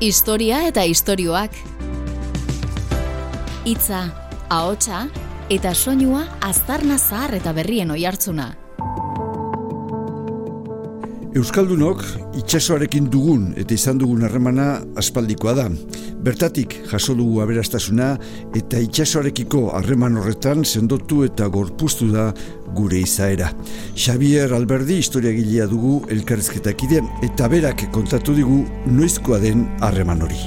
Historia eta istorioak. Hitza, ahotsa eta soinua aztarna zahar eta berrien oihartzuna. Euskaldunok itsasoarekin dugun eta izan dugun harremana aspaldikoa da. Bertatik jaso dugu aberastasuna eta itsasoarekiko harreman horretan sendotu eta gorpuztu da gure izaera. Xavier Alberdi historiagilea dugu elkarrezketak eta berak kontatu digu noizkoa den harreman hori.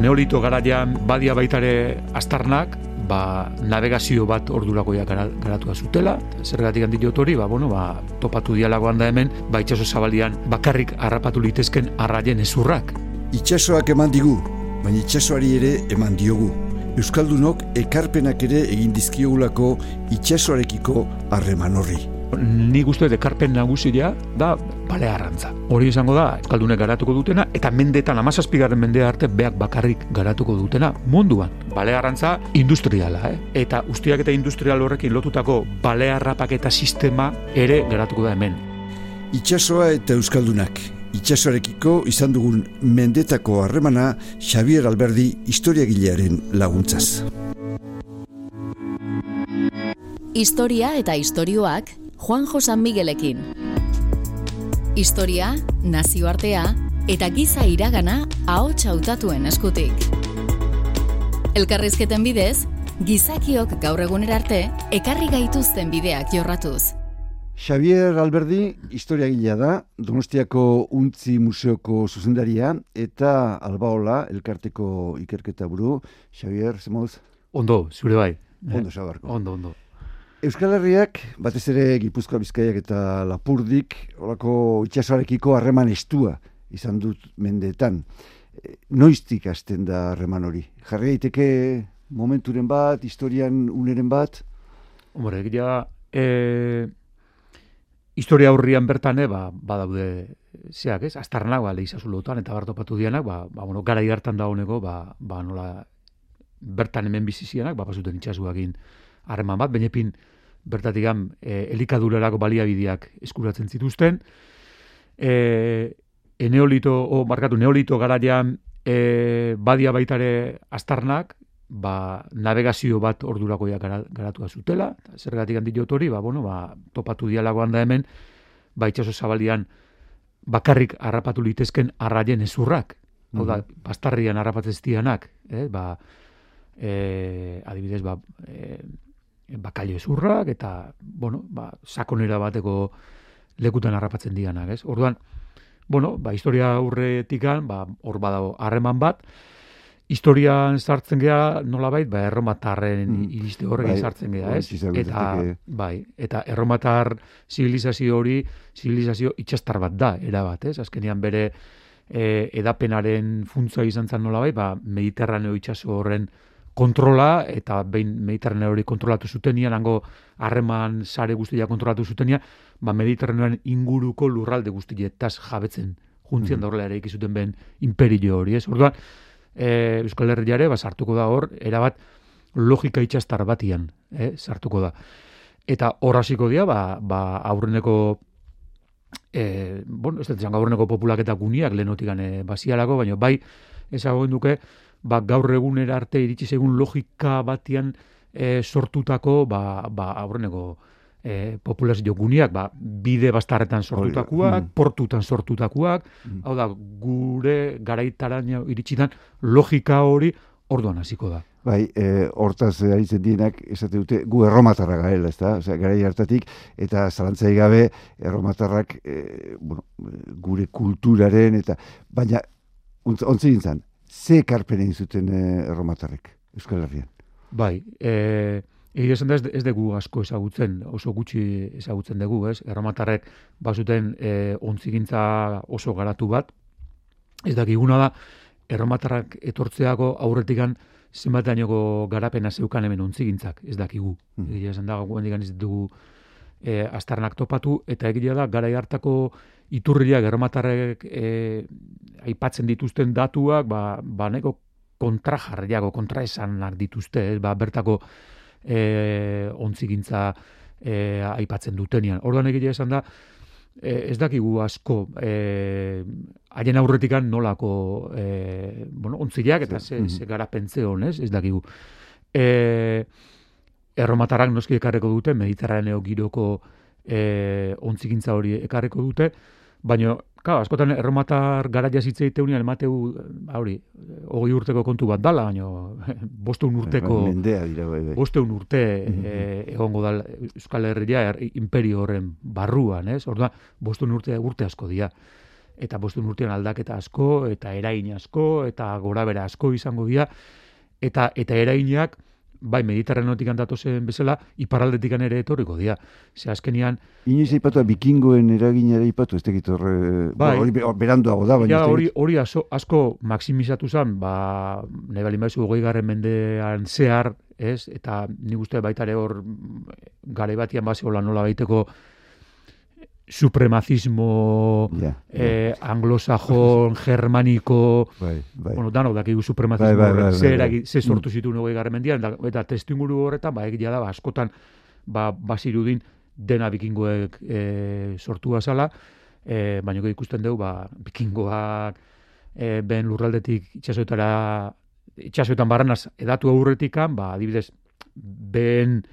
Neolito garaian badia baitare astarnak, ba, navegazio bat orduragoia garatu zutela. Zergatik handi hori, ba, bueno, ba, topatu dialagoan da hemen, ba, itxaso zabalian bakarrik harrapatu litezken arraien ezurrak. Itxasoak eman digu, baina itxasoari ere eman diogu. Euskaldunok ekarpenak ere egin dizkiogulako itxasoarekiko harreman horri ni guztu ekarpen nagusia da bale arrantza. Hori izango da, eskaldunek garatuko dutena, eta mendetan, amazazpigarren mendea arte, beak bakarrik garatuko dutena munduan. Bale arrantza industriala, eh? eta ustiak eta industrial horrekin lotutako bale eta sistema ere garatuko da hemen. Itxasoa eta Euskaldunak, itxasoarekiko izan dugun mendetako harremana Xavier Alberdi historiagilearen laguntzaz. Historia eta istorioak Juan Josan Miguelekin. Historia, nazioartea eta giza iragana ahots hautatuen eskutik. Elkarrizketen bidez, gizakiok gaur egunera arte ekarri gaituzten bideak jorratuz. Xavier Alberdi historiagilea da, Donostiako Untzi Museoko zuzendaria eta Albaola elkarteko ikerketa buru. Xavier, zemoz? Ondo, zure bai. Ondo, xabarko. Ondo, ondo. Euskal Herriak, batez ere Gipuzkoa Bizkaiak eta Lapurdik, horako itxasoarekiko harreman estua izan dut mendeetan. E, noiztik hasten da harreman hori? Jarri daiteke momenturen bat, historian uneren bat? Hombre, egia, e, historia aurrian bertan, e, ba, badaude zeak, ez? Aztarnak, ba, lehizazu lotuan, eta bartopatu dianak, ba, ba, bueno, gara hartan da honeko, ba, ba, nola, bertan hemen bizizianak, ba, pasuten itxasuakin harreman bat, bainepin, bertatik gan, e, elikadurarako baliabideak eskuratzen zituzten. E, eneolito, o, markatu, neolito garaian e, badia baitare astarnak, ba, navegazio bat ordurakoia garatu zutela, zergatik handi hori, ba, bueno, ba, topatu dialagoan da hemen, ba, itxaso zabalian bakarrik harrapatu litezken arraien ezurrak, hau da, mhm. bastarrian harrapatzeztianak, eh, ba, e, adibidez, ba, e, bakailo ezurrak eta bueno, ba, sakonera bateko lekutan harrapatzen dianak, ez? Orduan, bueno, ba, historia aurretikan, ba, hor badago harreman bat, historian sartzen gea nolabait, ba, erromatarren mm. iriste horrekin bai, sartzen gea, ez? eta, bai, eta erromatar zibilizazio hori, zibilizazio itxastar bat da, erabat, ez? Azkenean bere e, edapenaren funtza izan zen nolabait, ba, mediterraneo itxaso horren kontrola eta behin mediterraneo hori kontrolatu zutenia, nango harreman sare guztia kontrolatu zutenia, ba mediterraneoan inguruko lurralde guztietaz jabetzen juntzien mm -hmm. horrela ere ikizuten ben imperio hori, ez? Orduan, e, Euskal Herriare, ba, sartuko da hor, erabat logika itxastar batian, eh, sartuko da. Eta hor hasiko dira, ba, ba aurreneko e, bueno, ez da, aurreneko populak eta guniak lehenotik gane basialako, baina bai, ezagoen duke, ba, gaur egunera arte iritsi segun logika batian e, sortutako ba, ba, aurreneko e, populazio guniak, ba, bide bastarretan sortutakoak, mm. portutan sortutakoak, mm. hau da, gure garaitaraino iritsitan logika hori orduan hasiko da. Bai, e, hortaz aritzen dienak, esate dute, gu erromatarra gaela, ez da? Osea, gara hartatik, eta zalantzai gabe, erromatarrak, e, bueno, gure kulturaren, eta, baina, ontzi gintzen, ze ekarpen egin zuten eh, erromatarrek Euskal Herrian? Bai, eh, egia esan da ez, dugu asko ezagutzen, oso gutxi ezagutzen dugu, ez? Erromatarrek bazuten eh, ontzigintza oso garatu bat, ez dakiguna da, erromatarrak etortzeako aurretikan zenbatainoko garapena zeukan hemen ontzigintzak, ez dakigu. Mm. Egia esan da, guen ez dugu e, astarnak topatu, eta egia da, gara hartako iturriak erromatarrek e, aipatzen dituzten datuak, ba, ba neko kontra jarriago, kontra esanak dituzte, ez, ba, bertako e, ontzigintza e, aipatzen dutenian. Orduan egia esan da, ez dakigu asko e, haien aurretikan nolako e, bueno, ontzileak eta ze, ze gara pentze honez, ez dakigu. E, erromatarrak noski ekarreko dute, mediterraneo giroko e, ontzikintza hori ekarreko dute, baina Ka, askotan erromatar garaia zitze iteunean emateu, ba, hori, hogei urteko kontu bat dala, baina bosteun urteko... Mendea dira, bai, bai. Bosteun urte e, egongo da Euskal Herria er, imperio horren barruan, ez? Orduan, bosteun urte urte asko dira. Eta bosteun urtean aldaketa asko, eta erain asko, eta gora bera asko izango dira. Eta, eta erainak, bai, mediterranotik zen bezala, iparaldetik ere etorriko dira. Ze azkenian... Inoiz eipatu, bikingoen eragina ere eipatu, ez tekit horre... Bai, hori beranduago da, baina... Hori, hori aso, asko maksimizatu zen, ba, nahi bali maizu, goi garren mendean zehar, ez? Eta nik uste baitare hor, gare batian base nola baiteko, supremazismo yeah, eh, anglosajon, germaniko, bai, bai. bueno, danok dakigu supremazismo bai, bai, bai, bai, ze sortu mm. zitu nugu egarren mendian, eta testu inguru horretan, ba, egia da, ba, askotan, ba, basirudin, dena bikingoek e, sortu azala, e, baina ikusten dugu, ba, bikingoak e, ben lurraldetik itxasoetara, itxasoetan barranaz edatu aurretikan, ba, adibidez, ben,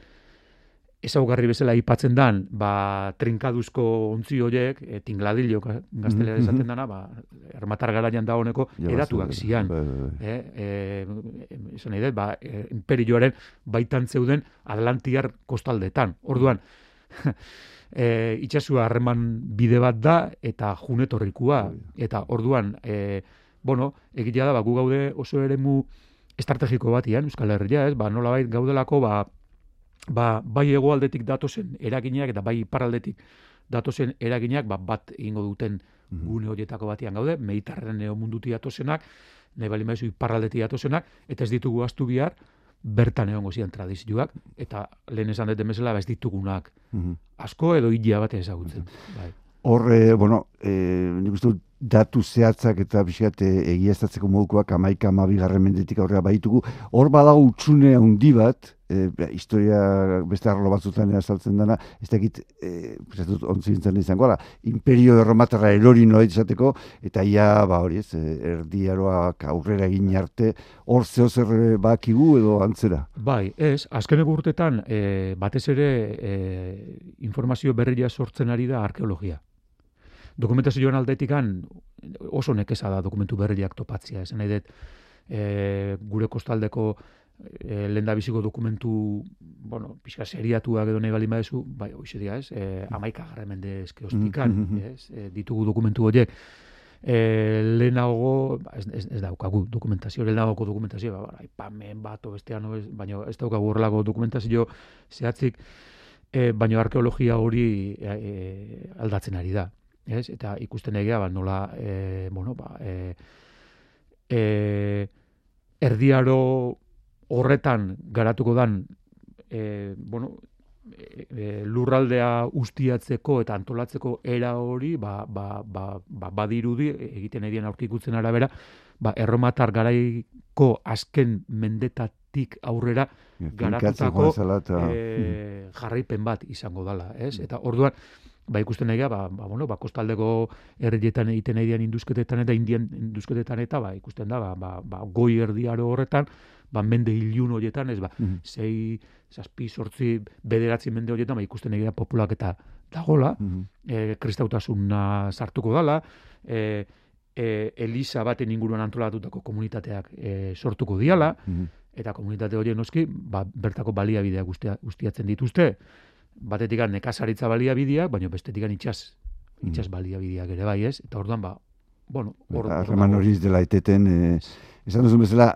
ezaugarri bezala aipatzen dan, ba, trinkaduzko ontzi horiek, e, tingladillo gaztelera mm-hmm. esaten dana, ba, ermatar garaian da honeko, eratuak zian. Bai, bai. Eh, e, e, ba, e, imperioaren baitan zeuden Atlantiar kostaldetan. Orduan, e, itxasua harreman bide bat da, eta junetorrikua. Eta orduan, e, bueno, egitea da, ba, gu gaude oso eremu estrategiko batian, Euskal Herria, ez, ba, nola gaudelako, ba, ba, bai egoaldetik datozen eraginak eta bai iparaldetik datozen eraginak ba, bat egingo duten mhm. gune horietako batean gaude, mediterraneo munduti datozenak, nahi bali maizu iparaldetik datozenak, eta ez ditugu astu bihar, bertan egongo zian tradizioak, eta lehen esan dut emezela, ba ez ditugunak mhm. asko edo hilia bat ezagutzen. Mhm. Bai. Horre, bueno, e, nik uste datu zehatzak eta biskat egiaztatzeko modukoak amaika amabigarren mendetik aurrera baitugu. Hor badago utxune handi bat, e, historia beste arlo batzutan azaltzen dana, ez dakit, e, dut ontzintzen izango, ala, imperio erromatarra erori noa izateko, eta ia, ba hori ez, e, erdiaroak aurrera egin arte, hor zeo zer bakigu edo antzera? Bai, ez, azkeneko urtetan, e, batez ere, e, informazio berria sortzen ari da arkeologia. Dokumentazioan aldetikan oso nekeza da dokumentu berriak topatzia, esan nahi dut, e, gure kostaldeko e, lenda biziko dokumentu, bueno, pixka seriatuak edo nahi bali maezu, bai, hoxe dira, ez, e, amaika garremende ezke hostikan, mm -hmm. ez, e, ditugu dokumentu horiek, e, lehenago, ba, ez, ez, ez daukagu dokumentazio, lehenago dokumentazio, ba, ba, ipamen bat, o bestean, no, ez, baina ez daukagu horrelako dokumentazio zehatzik, e, baina arkeologia hori e, aldatzen ari da, ez, eta ikusten egia, ba, nola, e, bueno, ba, e, e, erdiaro horretan garatuko dan e, bueno, e, e, lurraldea ustiatzeko eta antolatzeko era hori ba, ba, ba, ba, badirudi egiten edian aurkikutzen arabera ba, erromatar garaiko azken mendetatik aurrera garatutako e, jarraipen bat izango dala. Ez? Eta orduan, ba ikusten nahi ba, ba, bueno, ba, kostaldeko herrietan egiten nahi induzketetan eta indian induzketetan eta ba, ikusten da, ba, ba, ba goi erdiaro horretan, ba, mende hilun horietan, ez ba, mm zei, zazpi, sortzi, bederatzi mende horietan, ba, ikusten nahi populak eta dagola, mm -hmm. kristautasuna sartuko dala, e, e, Elisa baten inguruan antolatutako komunitateak e, sortuko diala, mhm. eta komunitate horien noski, ba, bertako baliabideak guztiatzen dituzte, batetik nekazaritza baliabideak, baina bestetik itxas, mm. itxas baliabideak ere bai ez, eta orduan ba, bueno, hor... Arreman hori dela eteten, eh, esan duzun bezala,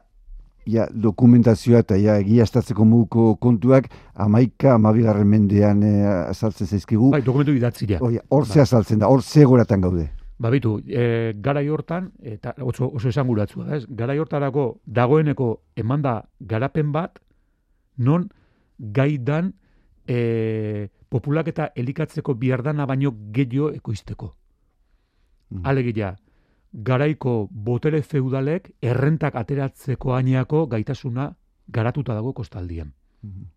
ja, dokumentazioa eta ja, egiaztatzeko muko kontuak, amaika, amabigarren mendean eh, azaltzen zaizkigu. Bai, dokumentu idatzi Hor ze bai. azaltzen da, hor ze goratan gaude. Ba, bitu, e, garai hortan, eta oso, oso esan guratzua, ez? Garai hortarako dagoeneko emanda garapen bat, non gaidan e, populak eta elikatzeko biardana baino gehiago ekoizteko. Mm. Alegia, garaiko botere feudalek errentak ateratzeko ainiako gaitasuna garatuta dago kostaldian. Mm.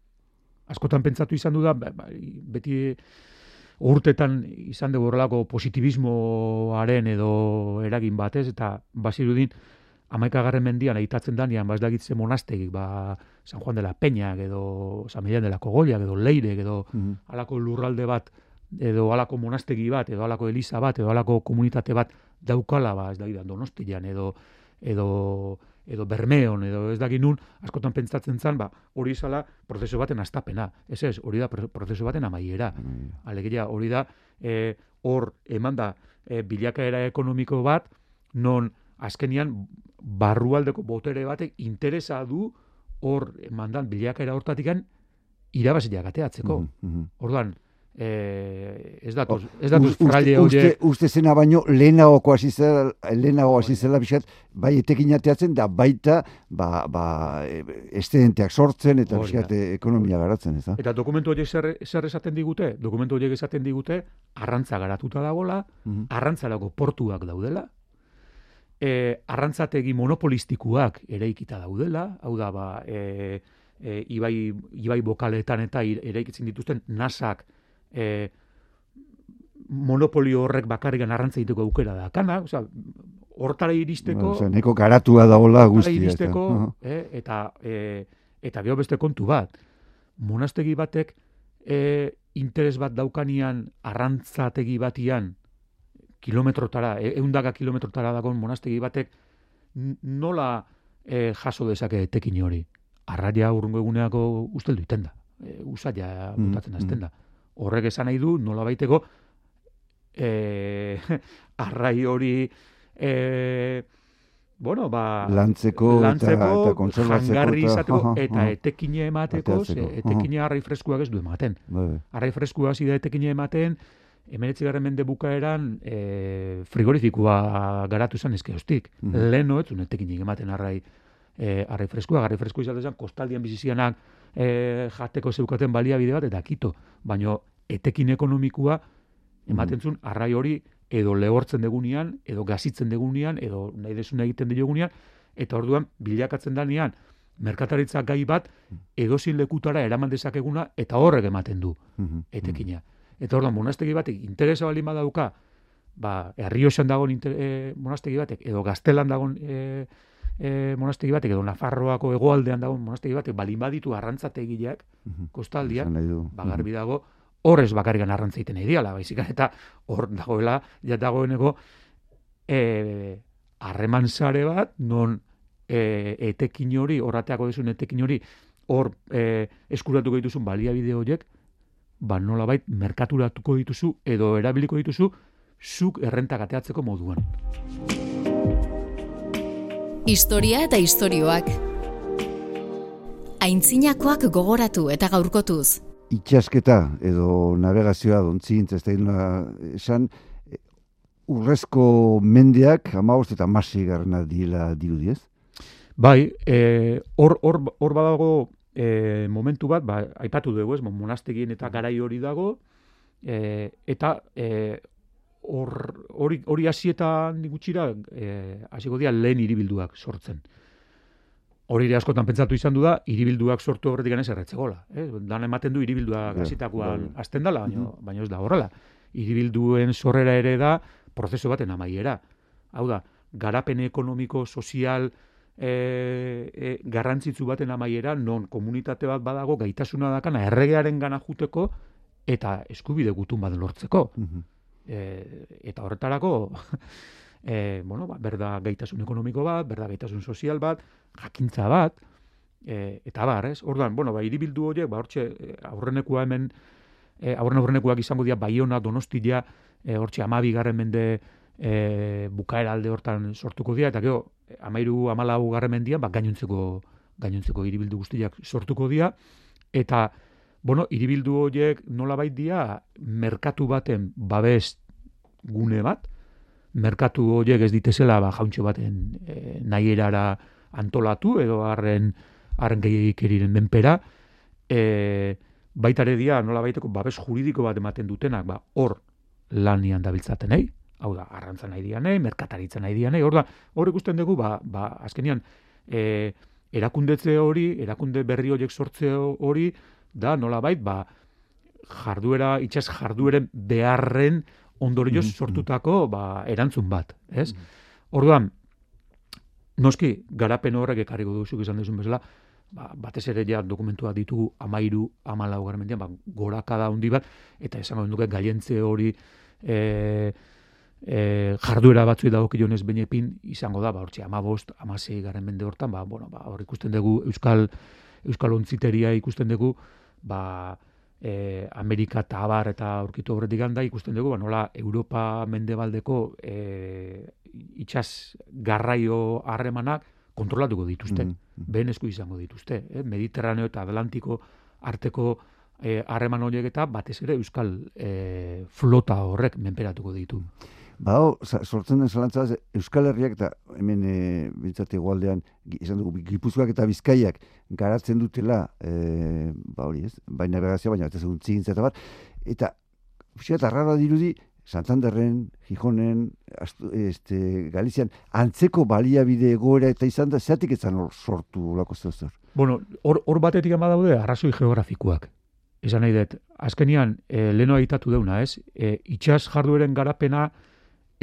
Askotan pentsatu izan du da, ba, ba, beti urtetan izan dugu horrelako positibismoaren edo eragin batez, eta bazirudin, amaikagarren mendian aitatzen danean, ba ez dagitze monastegik, ba San Juan de la Peña, edo San Miguel de la Cogolla, edo Leire, edo mm alako lurralde bat, edo alako monastegi bat, edo alako eliza bat, edo alako komunitate bat daukala, ba ez da donostian, edo, edo, edo bermeon, edo ez da nun, askotan pentsatzen zan, ba, hori izala prozesu baten astapena. Ez ez, hori da prozesu baten amaiera. Mm. Alegia, hori da, e, hor, eman da, e, bilakaera ekonomiko bat, non, azkenian, barrualdeko botere batek interesa du hor mandan bilakaera hortatikan irabaziak ateatzeko. Mm -hmm. Orduan, eh, ez datuz, ez datuz fraile uste, uste, uste zena baino lehenagoko hasi zela, lehenago hasi zela bisat, bai etekin ateatzen da baita ba, ba, estedenteak sortzen eta bisat ekonomia garatzen, ez da? Eta dokumentu horiek zer, zer esaten digute? Dokumentu horiek esaten digute, arrantza garatuta dagola, mm -hmm. arrantzarako portuak daudela, e, arrantzategi monopolistikuak eraikita daudela, hau da, ba, e, e, ibai, ibai bokaletan eta eraikitzen dituzten nasak e, monopolio horrek bakarrikan arrantza egiteko aukera da. Kana, oza, hortara iristeko... Oza, neko garatua dagoela guztia. iristeko, eta, eh, eta, e, eta geho beste kontu bat. Monastegi batek e, interes bat daukanian arrantzategi batian kilometrotara, eundaka kilometrotara dagoen monastegi batek, nola e, jaso dezake tekin hori? Arraia urrungo eguneako ustel duiten da. E, usaila mm, botatzen azten mm. da. Horrek esan nahi du, nola baiteko, e, arrai hori, e, bueno, ba, lantzeko, lantzeko eta, konservatzeko, izateko, eta etekine emateko, etekine arrai freskuak ez du ematen. Bai, bai. Arrai freskua hasi da etekine ematen, emeretzi garren mende bukaeran e, frigorifikoa garatu zen ezke hostik. Mm -hmm. Leno, ez unetekin ematen arrai, e, arrai freskua, garrai freskua izate zen, kostaldian bizizianak e, jateko zeukaten baliabide bat, eta kito. Baina etekin ekonomikua ematen zuen arrai hori edo lehortzen degunean, edo gazitzen degunean, edo nahi desuna egiten diogunean, eta orduan bilakatzen danean, merkataritza gai bat edozin lekutara eraman dezakeguna eta horrek ematen du etekina. Eta orduan, monastegi batek interesa bali badauka, ba, herriosan dagoen e, monastegi batek, edo gaztelan dagoen e, e, monastegi batek, edo Nafarroako egoaldean dagoen monastegi batek, balin baditu arrantzategileak, kostaldiak, ba, garbi dago, horrez bakarrikan arrantzaiten ideala, baizik eta hor dagoela, ja dagoeneko, e, harreman sare bat, non e, etekin hori, horrateako dezun etekin hori, hor e, eskuratu gaituzun baliabide horiek, ba nolabait merkaturatuko dituzu edo erabiliko dituzu zuk errenta gateatzeko moduan. Historia eta istorioak Aintzinakoak gogoratu eta gaurkotuz. Itxasketa edo navegazioa dontzintz ez da esan urrezko mendeak amagost eta masi garrana dila dirudiez? Bai, eh, hor e, hor badago e, momentu bat, ba, aipatu dugu ez, monastegien eta garai hori dago, e, eta e, hori hori hasietan gutxira e, hasiko dira lehen hiribilduak sortzen. Hori ere askotan pentsatu izan du da, hiribilduak sortu horretik ganez erretzegola. Eh? Dan ematen du hiribilduak hasitakoan yeah, azten dela, baina, mm baina ez da horrela. Hiribilduen sorrera ere da, prozesu baten amaiera. Hau da, garapen ekonomiko, sozial, e, e, garrantzitzu baten amaiera, non komunitate bat badago gaitasuna dakana erregearen gana juteko eta eskubide gutun bat lortzeko. Mm eta horretarako, e, bueno, ba, berda gaitasun ekonomiko bat, berda gaitasun sozial bat, jakintza bat, e, eta bar, ez? Orduan, bueno, ba, iribildu horiek, ba, hortxe, aurrenekua hemen, e, aurren aurrenekuak izango dira, baiona, donostia, e, hortxe, amabi garren mende, e, bukaera alde hortan sortuko dira, eta gero, amairu amalau garren mendian, ba, gainuntzeko, gainuntzeko iribildu guztiak sortuko dira, eta, bueno, iribildu horiek nola bait dira, merkatu baten babes gune bat, merkatu horiek ez ditezela, ba, jauntxo baten e, nahi erara antolatu, edo harren, harren gehiagik eriren e, baitare dia, nola baiteko, babes juridiko bat ematen dutenak, ba, hor lanian dabiltzaten, eh? Hau da, arrantza nahi dianei, merkataritza nahi dianei, hor da, hor ikusten dugu, ba, ba azkenian, e, erakundetze hori, erakunde berri horiek sortze hori, da, nola bait, ba, jarduera, itxas jardueren beharren ondorioz sortutako ba, erantzun bat, ez? Orduan, noski, garapen horrek ekarriko duzuk izan duzun bezala, ba, batez ere ja dokumentua ditugu amairu, amalau garmendian, ba, gorakada handi bat, eta esango duke gaientze hori e, e, jarduera batzui dagokionez bainepin izango da, ba, hortxe, amabost, amasei garen mende hortan, ba, bueno, ba, hor ikusten dugu Euskal, Euskal Ontziteria ikusten dugu, ba, e, Amerika eta Abar eta aurkitu horretik da ikusten dugu, ba, nola Europa mendebaldeko e, itxas garraio harremanak kontrolatuko dituzte, mm -hmm. izango dituzte. Eh? Mediterraneo eta Atlantiko arteko eh, harreman e, horiek eta batez ere Euskal e, flota horrek menperatuko ditu. Ba, sortzen den zalantza, Euskal Herriak eta hemen e, bintzate igualdean, izan dugu, Gipuzkoak eta Bizkaiak garatzen dutela, e, ba hori ez, baina begazia, baina ez egun eta bat, eta, eta rara dirudi, Santanderren, Gijonen, astu, este, Galizian, antzeko baliabide egoera eta izan da, zeatik ezan sortu lako zer? Bueno, hor, hor batetik ama daude, arrazoi geografikoak. Esan nahi dut, azkenian, e, leno aitatu deuna, ez? E, itxas jardueren garapena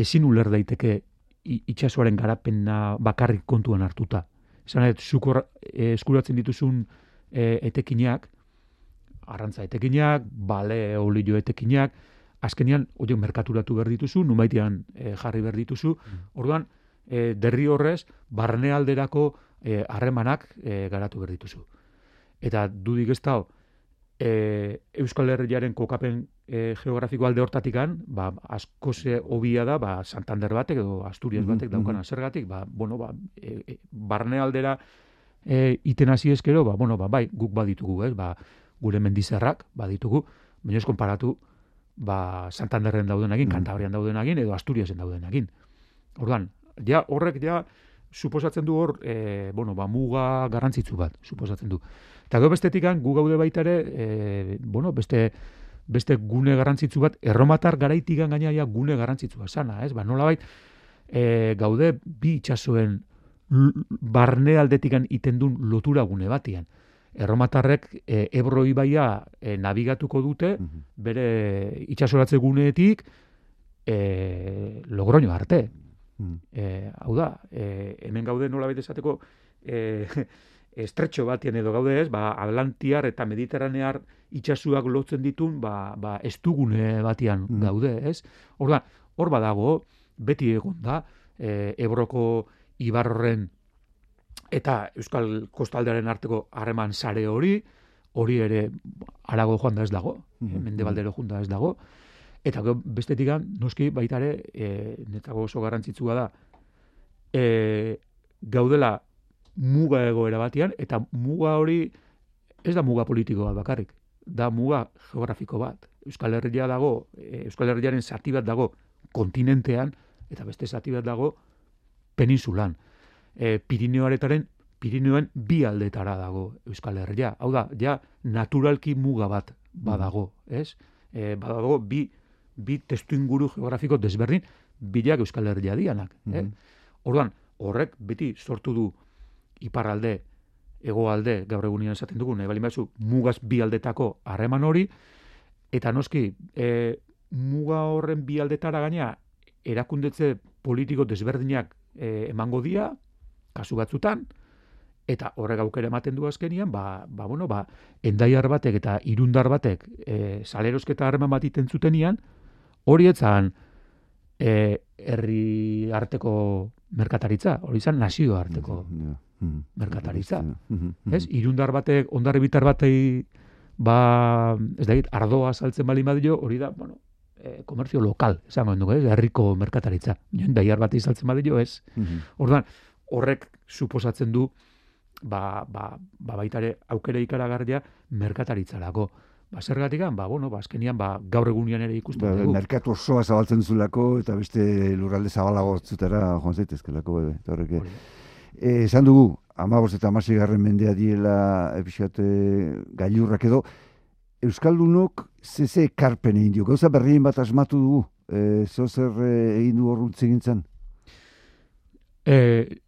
ezin uler daiteke itxasuaren garapena bakarrik kontuan hartuta. Esan dut, zukor e, eskuratzen dituzun e, etekinak, arrantza etekinak, bale olio etekinak, azkenian horiek merkaturatu behar dituzu, numaitean e, jarri behar dituzu, mm. orduan, e, derri horrez, barnealderako eh, harremanak e, garatu behar dituzu. Eta dudik ez da, e, Euskal Herriaren kokapen e, geografiko alde hortatikan, ba, asko ze hobia da, ba, Santander batek edo Asturias batek mm -hmm. daukan azergatik, ba, bueno, ba, e, e, barnealdera e, iten hasi eskero, ba, bueno, ba, bai, guk baditugu, ez, ba, gure mendizerrak baditugu, baina ez konparatu, ba, Santanderren dauden egin, mm. Kantabrian dauden egin, edo Asturiasen dauden egin. Orduan, ja, horrek ja, suposatzen du hor, e, bueno, ba, muga garrantzitsu bat, suposatzen du. Eta gero bestetik gu gaude baita ere, e, bueno, beste, beste gune garrantzitsu bat, erromatar garaitikan gaina ja gune garrantzitsua sana, ez? Ba, nola bait, e, gaude bi itxasoen barne aldetikan itendun lotura gune batian erromatarrek e, Ebro ibaia e, navigatuko dute mhm. bere itsasoratze guneetik e, Logroño arte. Mm. E, hau da, e, hemen gaude nola baita esateko e, estretxo batien edo gaude ez, ba, Atlantiar eta Mediterranear itsasuak lotzen ditun, ba, ba estugune batian mm. gaude, ez? Orda, hor badago, beti egon da, e, Ebroko ibarren eta Euskal Kostaldearen arteko harreman sare hori, hori ere arago joan da ez dago, mm -hmm. mende baldero joan da ez dago, eta bestetik noski baita ere, e, netago oso garrantzitsua da, e, gaudela muga egoera batian, eta muga hori ez da muga politiko bat bakarrik, da muga geografiko bat. Euskal Herria dago, e, Euskal Herriaren zati bat dago kontinentean, eta beste zati bat dago peninsulan e, Pirineoaretaren Pirineoen bi aldetara dago Euskal Herria. Hau da, ja, naturalki muga bat badago, ez? E, badago bi, bi testu inguru geografiko desberdin, bilak Euskal Herria dianak. Mm eh? Orduan, horrek beti sortu du iparralde, hegoalde gaur egunean esaten dugu, nahi bali mugaz bi aldetako harreman hori, eta noski, e, muga horren bi aldetara gaina, erakundetze politiko desberdinak e, emango dia, kasu batzutan, eta horrek aukera ematen du azkenian, ba, ba, bueno, ba, endaiar batek eta irundar batek e, salerosketa harreman bat iten zutenian, hori etzan e, herri arteko merkataritza, hori izan nazio arteko mm-hmm. merkataritza. Mm-hmm. Ez? Irundar batek, ondarri bitar batei, ba, ez da ardoa saltzen bali badio, hori da, bueno, e, komerzio lokal, esango dugu, ez? Herriko merkataritza. Endaiar batei saltzen badio, ez? Mm Orduan, horrek suposatzen du ba, ba, ba baitare aukere ikaragarria merkataritzarako. Ba, zergatik ba, bueno, ba, azkenian, ba, gaur egunean ere ikusten ba, dugu. Merkatu osoa zabaltzen zulako, eta beste lurralde zabalago zutera, joan zaitezkelako, bebe, eta horrek. Eh, esan dugu, amabos eta amasi garren mendea diela epixate gailurrak edo, Euskaldunok zeze karpen egin dio. Gauza berrien bat asmatu dugu, e, zer egin du horruntzen gintzen? E,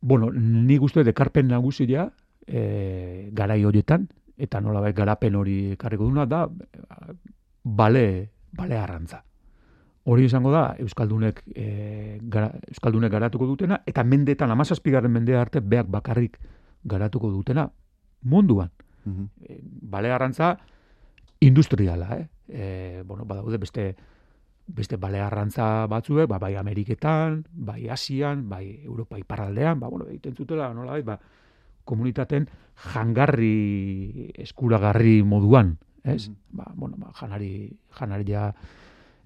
bueno, ni guztu ekarpen nagusia e, garai horietan, eta nola bai garapen hori ekarriko duna da bale, bale arrantza. Hori izango da Euskaldunek, e, gara, Euskaldunek garatuko dutena, eta mendetan, amazazpigarren mendea arte, beak bakarrik garatuko dutena munduan. Mm bale arrantza industriala, eh? E, bueno, badaude beste beste bale arrantza batzuek, ba, bai Ameriketan, bai Asian, bai Europa iparraldean, ba, bueno, egiten zutela, nola bai, ba, komunitaten jangarri eskuragarri moduan, ez? Mm -hmm. Ba, bueno, ba, janari, janari ja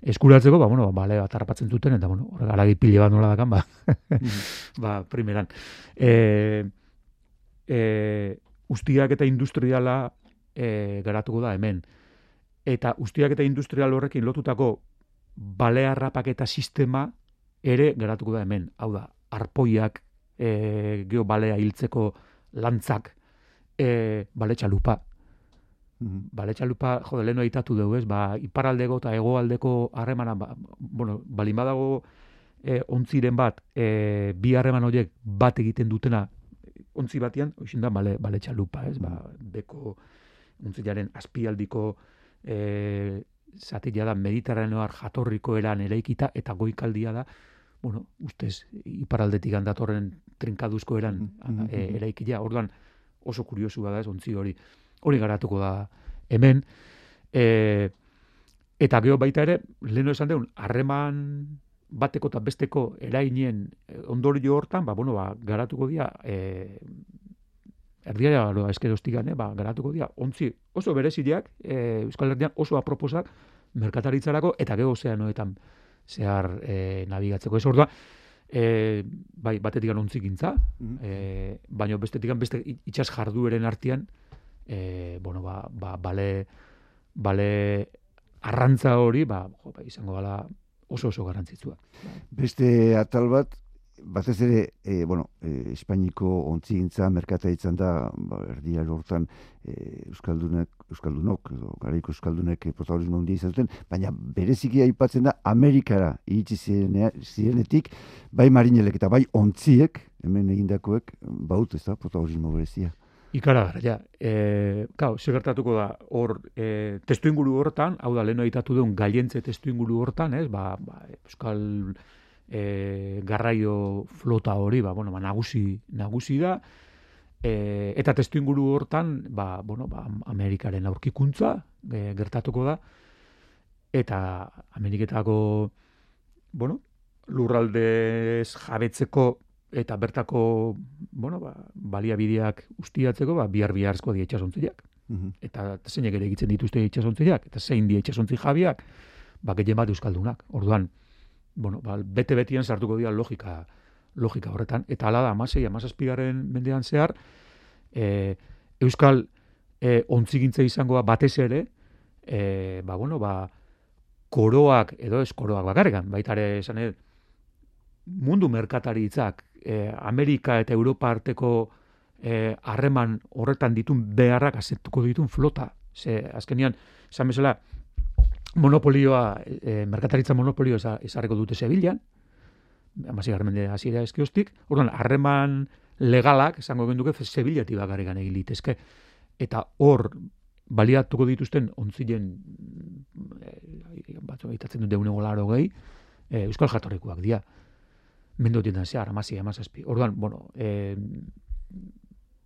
eskuratzeko, ba, bueno, ba, bale bat harrapatzen zuten, eta, bueno, horrega alagi pile bat nola dakan, ba, mhm. ba, primeran. E, e, ustiak eta industriala e, garatuko da hemen. Eta ustiak eta industrial horrekin lotutako bale harrapaketa sistema ere garatuko da hemen. Hau da, arpoiak, e, geho balea hiltzeko lantzak, e, bale txalupa. Mm Bale txalupa, jode, lehenu aitatu dugu, ez? Ba, iparaldeko eta hegoaldeko harremana, ba, bueno, balin badago e, ontziren bat, e, bi harreman horiek bat egiten dutena ontzi batian, hoxin da, bale, bale txalupa, ez? Ba, beko ontzilaren azpialdiko e, zatila da mediterraneoar jatorriko eran eraikita eta goikaldia da, bueno, ustez, iparaldetik handatorren trinkaduzko eran mm -hmm. e, eraikila, orduan oso kuriosu da ez, ontzi hori, hori garatuko da hemen, e, eta geho baita ere, leheno esan deun, harreman bateko eta besteko erainien e, ondorio hortan, ba, bueno, ba, garatuko dira, e, erdiara lo eskerostigane, ba, garatuko dira, ontzi oso berezileak, e, Euskal Herrian oso aproposak merkataritzarako, eta gero ozeanoetan zehar e, nabigatzeko. Ez ordua, e, bai, batetik ontzi gintza, mm -hmm. baina bestetik beste itxas jardueren artean, e, bueno, ba, ba, bale, bale arrantza hori, ba, jo, ba, izango gala oso oso garantzitzua. Beste atal bat, batez ere, e, bueno, e, Espainiko ontzigintza merkata izan da, ba, erdia lortan, e, Euskaldunek, Euskaldunok, edo, garaiko Euskaldunek protagonismo handia izan zuten, baina bereziki aipatzen da, Amerikara iritsi zirenetik, bai marinelek eta bai ontziek, hemen egindakoek, baut ez da, protagonismo berezia. Ikara ja. E, kau, segertatuko da, hor, e, testu inguru hortan, hau da, leheno aitatu duen, galientze testu inguru hortan, ez, ba, ba Euskal e, garraio flota hori, ba, bueno, ba, nagusi, nagusi da, e, eta testu inguru hortan, ba, bueno, ba, Amerikaren aurkikuntza e, gertatuko da, eta Ameriketako, bueno, lurraldez jabetzeko eta bertako, bueno, ba, baliabideak ustiatzeko, ba, bihar biharzko di etxasontziak. Mm Eta zeinek ere egiten dituzte etxasontziak, eta zein di etxasontzi jabiak, ba, gehien bat euskaldunak. Orduan, bueno, ba, bete betian sartuko dira logika, logika horretan. Eta ala da, amasei, amazazpigaren mendean zehar, e, Euskal e, ontzigintza izangoa batez ere, e, ba, bueno, ba, koroak, edo ez koroak bakarrekan, baita ere esan mundu merkatari itzak, e, Amerika eta Europa arteko e, harreman horretan ditun beharrak azetuko ditun flota. Ze, azkenian, esan bezala, monopolioa, e, merkataritza monopolioa esarreko dute Sevillan, amasi garmende hasiera eskiostik, orduan, harreman legalak, esango genduke, Sevillati bakarrikan egin litezke. Eta hor, baliatuko dituzten ontzilen, e, batzu egitatzen dut deune golaro gehi, e, Euskal Jatorrikoak dia. Mendo zehar, amasi, amazazpi. Orduan, bueno, e,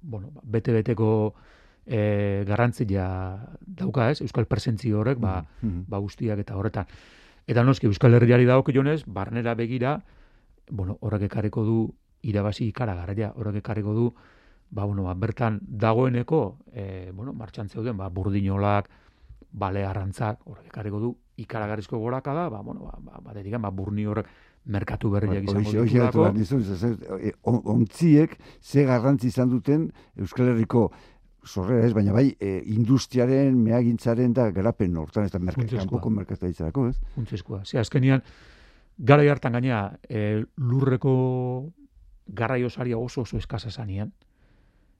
bueno, bete-beteko e, garrantzia dauka, ez? Euskal presentzio horrek, ba, mm -hmm. ba guztiak eta horretan. Eta noski Euskal Herriari dago jonez, barnera begira, bueno, horrek ekarriko du irabazi ikara garraia, horrek ekarriko du ba, bueno, ba, bertan dagoeneko, e, bueno, martxan zeuden, ba, burdinolak, bale arrantzak, horrek ekarriko du ikaragarrizko goraka da, ba, bueno, ba, ba, ba, dedikan, ba, burni horrek merkatu berriak izango ditulako. Ontziek, ze garrantzi izan duten Euskal Herriko sorrera ez, baina bai, e, industriaren, meagintzaren da garapen hortan, ez da merkatuko merkataritzarako, ez? Funtzezkoa. Ze, azkenian, gara hartan gaina, e, lurreko garraio saria oso oso eskasa zanean.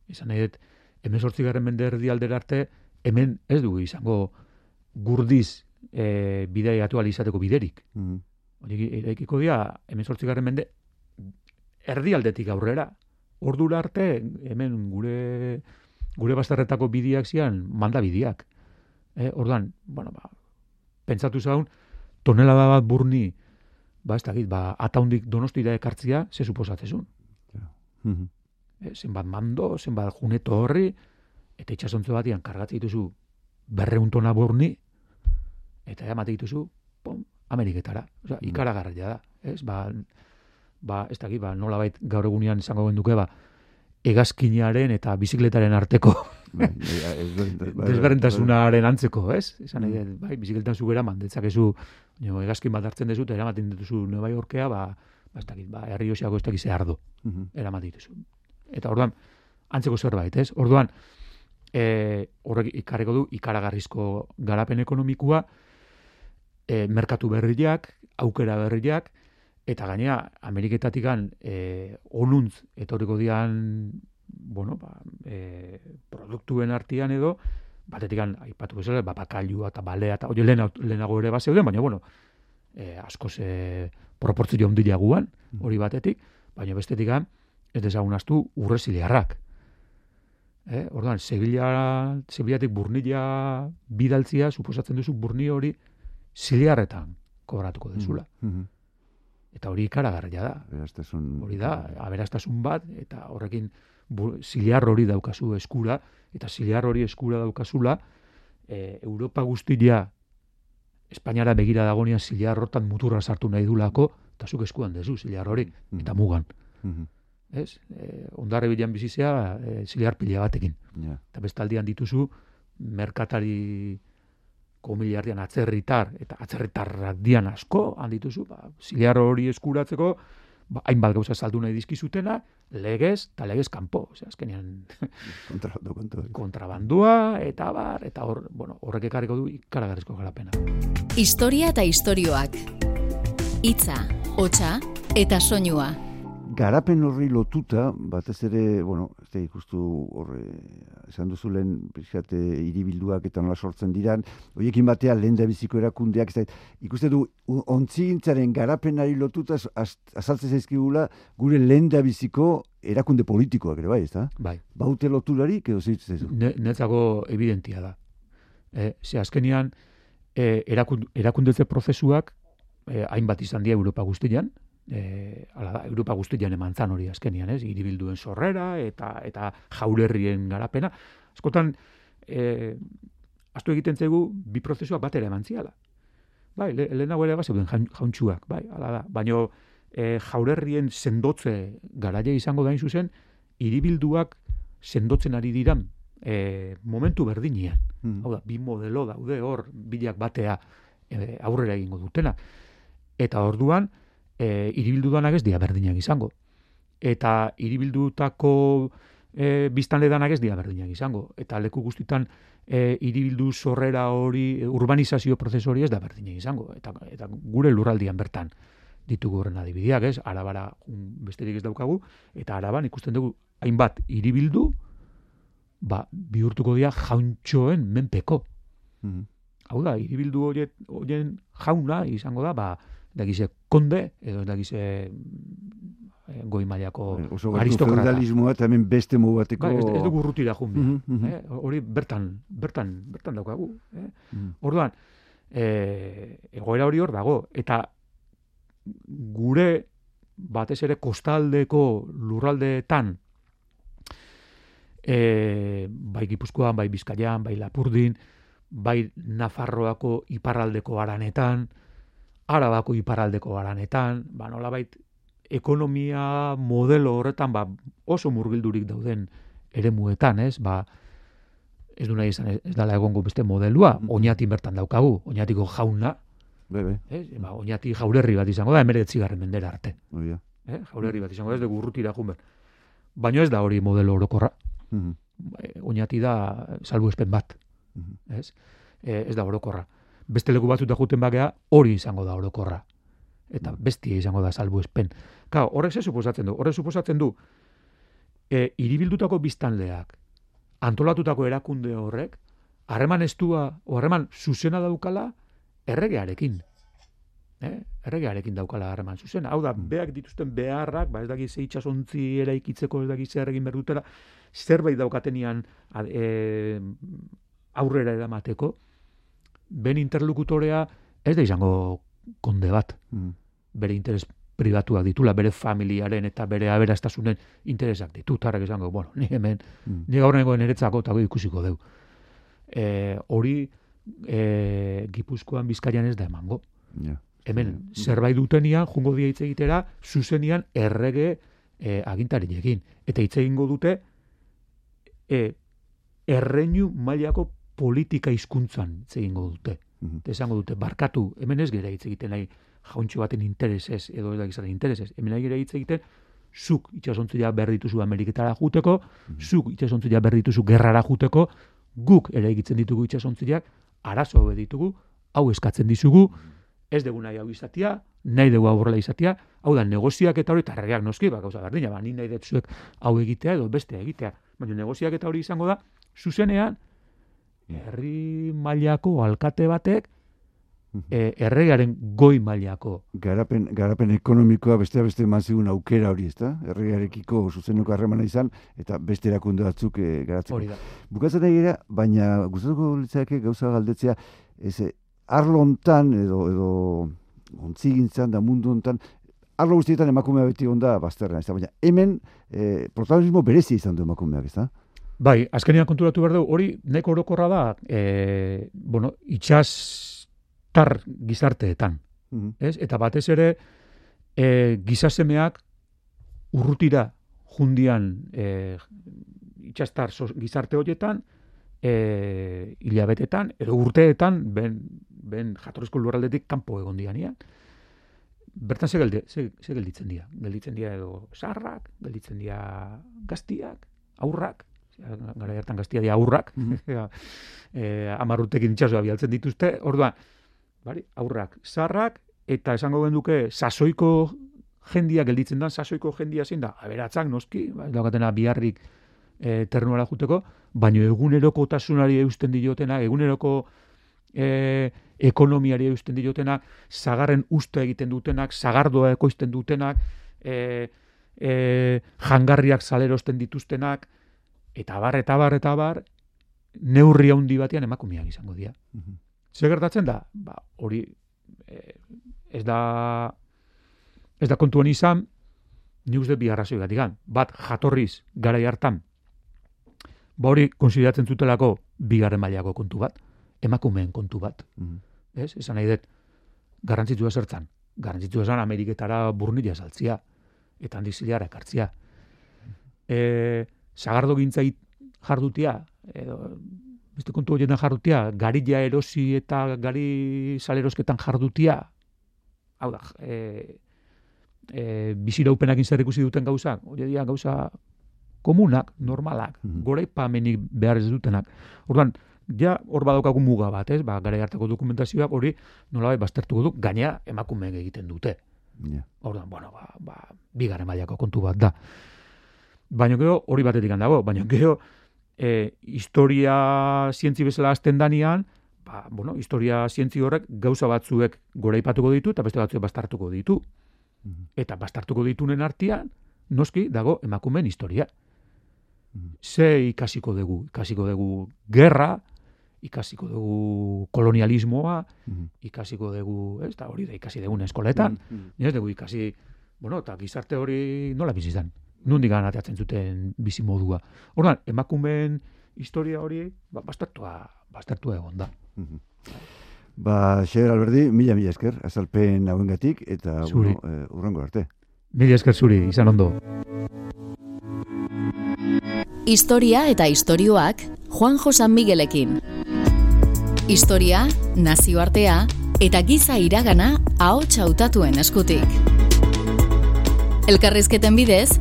Esan nahi dut, hemen sortzi garen mende erdi arte, hemen ez dugu izango gurdiz e, bidea atu alizateko biderik. Mm -hmm. eraikiko dira, hemen sortzi mende erdi aurrera. Ordura arte, hemen gure gure bazterretako bidiak zian, manda bidiak. E, orduan, bueno, ba, pentsatu zaun, tonelada bat burni, ba, ez dakit, ba, ataundik donostira ekartzia, ze suposatzezun. Mhm. E, zenbat mando, zenbat juneto horri, eta itxasontzo batian kargatzen dituzu berreun tona burni, eta ematen dituzu, pom, Ameriketara. Osea, Mm. ikaragarria da. Ez, ba, ba, ez dakit, ba, nola bait gaur egunean izango genduke, ba, egazkinaren eta bizikletaren arteko Bai, bai, bai, desberdintasunaren antzeko, ez? Esan Mm. bai, bizikletan zu gera mandetzakezu, jo, egazkin bat hartzen dezu, eta eramaten dituzu Nueva Yorkea, ba, ba, ez dakit, ba, herri osiako ez dakit ze ardo, bai. Mhm. eramaten dituzu. Eta orduan, antzeko zerbait, ez? Orduan, e, horrek ikarreko du, ikaragarrizko garapen ekonomikua, e, merkatu berriak, aukera berriak, eta gainea, Ameriketatikan e, onuntz etorriko dian, bueno, ba, e, produktuen artean edo, batetikan, aipatu bezala, ba, bakailua eta balea, eta oie lehena, lehenago ere bat zeuden, baina, bueno, e, askoz e, proportzio ondila guan, hori batetik, baina bestetikan, ez dezagun astu, urre ziliarrak. Eh, orduan, Sevilla, Sevillatik burnila bidaltzia, suposatzen duzu burni hori ziliarretan kobratuko dezula. Mhm. Eta hori ikaragarria da. Aberastasun- Hori da, aberastasun bat, eta horrekin ziliar hori daukazu eskura, eta ziliar hori eskura daukazula, e, Europa guztia Espainiara begira dagonean ziliar hortan muturra sartu nahi dulako, eta zuk eskuan dezu ziliar hori, Mhm. eta mugan. Mhm. Ez? E, ondarre bilan bizizea, e, ziliar pila batekin. Ja. Eta bestaldian dituzu, merkatari komiliardian atzerritar, eta atzerritarrak dian asko, handituzu, ba, ziliar hori eskuratzeko, ba, hainbat gauza saldu nahi dizkizutena, legez, eta legez kanpo. Osea, azkenean Kontrabando kontu. kontrabandua, eta bar, eta hor, bueno, horrek ekarriko du ikaragarrizko garapena. Historia eta istorioak. Hitza, hotsa eta soinua. Garapen horri lotuta, batez ere, bueno, ez da ikustu horre, esan duzu lehen, pixkate, iribilduak eta nola sortzen diran, horiekin batea lehen da biziko erakundeak, ez da, ikuste du, ontzigintzaren garapenari lotuta az- az- azaltzen zaizkigula gure lehen da biziko erakunde politikoak ere, bai, ez da? Bai, Baute loturarik, edo zitzen zaizu? ne, netzako evidentia da. E, ze azkenean, e, erakund, erakundetze prozesuak e, hainbat izan dira Europa guztian, e, ala da, Europa guztian eman zan hori azkenean, ez? Hiribilduen sorrera eta eta jaurerrien garapena. Askotan, e, astu egiten zaigu bi prozesuak batera eman ziala. Bai, le, lehenago ere bazeuden jaun- jauntxuak, bai, ala da. Baina e, jaurerrien sendotze garaia izango da hain zuzen, hiribilduak sendotzen ari diran e, momentu berdinean. Mhm. Hau da, bi modelo daude hor, bilak batea e, aurrera egingo dutena. Eta orduan, e, iribildudanak ez dira berdinak izango. Eta iribildutako e, biztanle danak ez dira berdinak izango. Eta leku guztitan e, iribildu sorrera hori, urbanizazio prozesu hori ez da berdinak izango. Eta, eta gure lurraldian bertan ditugu horren adibideak, ez? Arabara besterik ez daukagu, eta araban ikusten dugu hainbat iribildu, ba, bihurtuko dira jauntxoen menpeko. Mhm. Hau da, iribildu horien jauna izango da, ba, dakize konde, edo dakize eh, goi mailako gertu aristokrata. feudalismoa eta hemen beste modu bateko... Bai, ez, ez dugu urrutira jun. Mhm, mhm. eh? Hori bertan, bertan, bertan daukagu. Eh? Mhm. Orduan, e, egoera hori hor dago, eta gure batez ere kostaldeko lurraldeetan, e, bai Gipuzkoan, bai Bizkaian, bai Lapurdin, bai Nafarroako iparraldeko aranetan, Arabako iparraldeko aranetan, ba nolabait ekonomia modelo horretan ba, oso murgildurik dauden eremuetan, ez? Ba, ez du nahi izan ez, ez dala egongo beste modelua, Mhm. oñatin bertan daukagu, oñatiko jauna, Bai, bai, ez? Ba, oñati jaurerri bat izango da, emeretzi garren mendera arte. hori da. Eh? Jaurerri bat izango da, ez dugu urrutira jun behar. Baina ez da hori modelo orokorra. Mhm. Eh, Oñati da salbuespen bat, Mhm. ez? Eh, ez da orokorra. Beste leku batzuta juten bagea, hori izango da orokorra. Eta bestia izango da salbuespen. Claro, horrek ze suposatzen du? Horrek suposatzen du, e, iribildutako biztanleak, antolatutako erakunde horrek, harreman estua, o harreman zuzena daukala, erregearekin. eh? erregearekin daukala harreman zuzen. Hau da, beak dituzten beharrak, ba ez daki ze itxasontzi eraikitzeko, ez daki zer egin berdutela, zerbait daukatenian e, aurrera eramateko, ben interlokutorea ez da izango konde bat. Mm. Bere interes pribatuak ditula, bere familiaren eta bere aberastasunen interesak ditu. Tarrak izango, bueno, ni hemen, Mm. ni gaur nengoen eretzako eta ikusiko deu. E, hori e, Gipuzkoan Bizkaian ez da emango. Ja. Hemen, zerbait dutenian, jungo dia hitz egitera, zuzenian errege e, agintarinekin. Eta hitz egingo dute, e, erreinu mailako politika hizkuntzan hitz egingo dute. Mhm. Eta esango dute, barkatu, hemen ez gera hitz egiten nahi jauntxo baten interesez, edo ez da gizaren interesez. Hemen nahi gera hitz egiten, zuk itxasontzia behar dituzu Ameriketara juteko, zuk itxasontzia behar dituzu gerrara juteko, guk ere egitzen ditugu itxasontziak, arazo hobe ditugu, hau eskatzen dizugu, ez dugu nahi hau izatia, nahi dugu aurrela izatia, hau da, negoziak eta hori, tarreak noski, ba, gauza berdina, ba, ni nahi dut zuek hau egitea edo bestea egitea. Baina negoziak eta hori izango da, zuzenean, herri mailako alkate batek, e, erregearen goi mailako. Garapen, garapen ekonomikoa beste beste eman aukera hori, ezta? Erregarekiko zuzeneko harremana izan, eta beste erakunde batzuk e, garatzeko. Hori da. Bukatzen gara, baina gustatuko litzake gauza galdetzea, ez, eh, arlo hontan edo, edo ontzigintzan da mundu hontan, arlo guztietan emakumea beti onda bazterra, ez da? Baina hemen e, protagonismo berezi izan du emakumeak, ez da? Bai, azkenean konturatu behar dugu, hori neko orokorra da, e, bueno, itxastar gizarteetan, Mhm. ez? Eta batez ere, e, gizasemeak urrutira jundian e, itxastar gizarte horietan, e, hilabetetan, edo urteetan, ben, ben jatorrizko lurraldetik kanpo egon dianian. Bertan ze, gelde, ze, ze gelditzen dira? Gelditzen dira edo sarrak, gelditzen dira gaztiak, aurrak, gara hartan gaztia dira aurrak, Mhm. e, amarrutekin itxasua bialtzen dituzte, orduan, bari, aurrak, sarrak, eta esango genduke sasoiko jendia gelditzen da, sasoiko jendia zein da, aberatzak noski, ba, daukatena biharrik e, ternuara juteko, baino egunerokotasunari eusten diotena, eguneroko e, ekonomiari eusten diotena, zagarren usta egiten dutenak, zagardoa ekoizten dutenak, e, e, jangarriak salerosten dituztenak, eta bar, eta bar, eta bar, neurri handi batean emakumeak izango dira. Mhm. Zer gertatzen da? Ba, hori eh, ez da ez da kontuan izan ni uste bi arrazoi gatikan. Bat jatorriz garai hartan ba hori konsideratzen zutelako bigarren mailako kontu bat, emakumeen kontu bat, Mhm. ez? Esan nahi dut garrantzitsua zertzan. Garrantzitsua esan Ameriketara burnila saltzia eta handik zilara ekartzia. E, zagardo gintzait jardutia, edo, beste kontu horietan jardutia, garilla erosi eta gari salerosketan jardutia, hau da, e, e, biziraupenakin zer ikusi duten gauzak, hori dira gauza komunak, normalak, Mhm. goraipamenik behar ez dutenak. Orduan, ja hor badaukagu muga bat, ez? Ba, gara hartako dokumentazioak hori nolabait baztertuko du, gaina emakumeek egiten dute. Ja. Orduan, bueno, ba, ba, bigarren mailako kontu bat da. Baina gero hori batetik dago, baina gero e, historia zientzi bezala azten danian, ba, bueno, historia zientzi horrek gauza batzuek goraipatuko ditu eta beste batzuek bastartuko ditu. Mhm. Eta bastartuko ditunen artean, noski dago emakumeen historia. Mhm. Ze ikasiko dugu? Ikasiko dugu gerra, ikasiko dugu kolonialismoa, Mhm. ikasiko dugu, ez da hori da ikasi dugun eskoletan, Mhm. Ni ez dugu ikasi, bueno, eta gizarte hori nola bizi izan. Nundik gana ateatzen zuten bizi modua. Orduan, emakumeen historia hori, ba, bastartua, bastartua egon da. Mhm. Ba, Xer Alberdi, mila mila esker, azalpen hauengatik eta Zuri. bueno, eh, urrengo arte. Mila esker zuri, izan ondo. Historia eta istorioak Juanjo San Miguelekin. Historia, nazioartea eta giza iragana ahots hautatuen eskutik. Elkarrizketen bidez,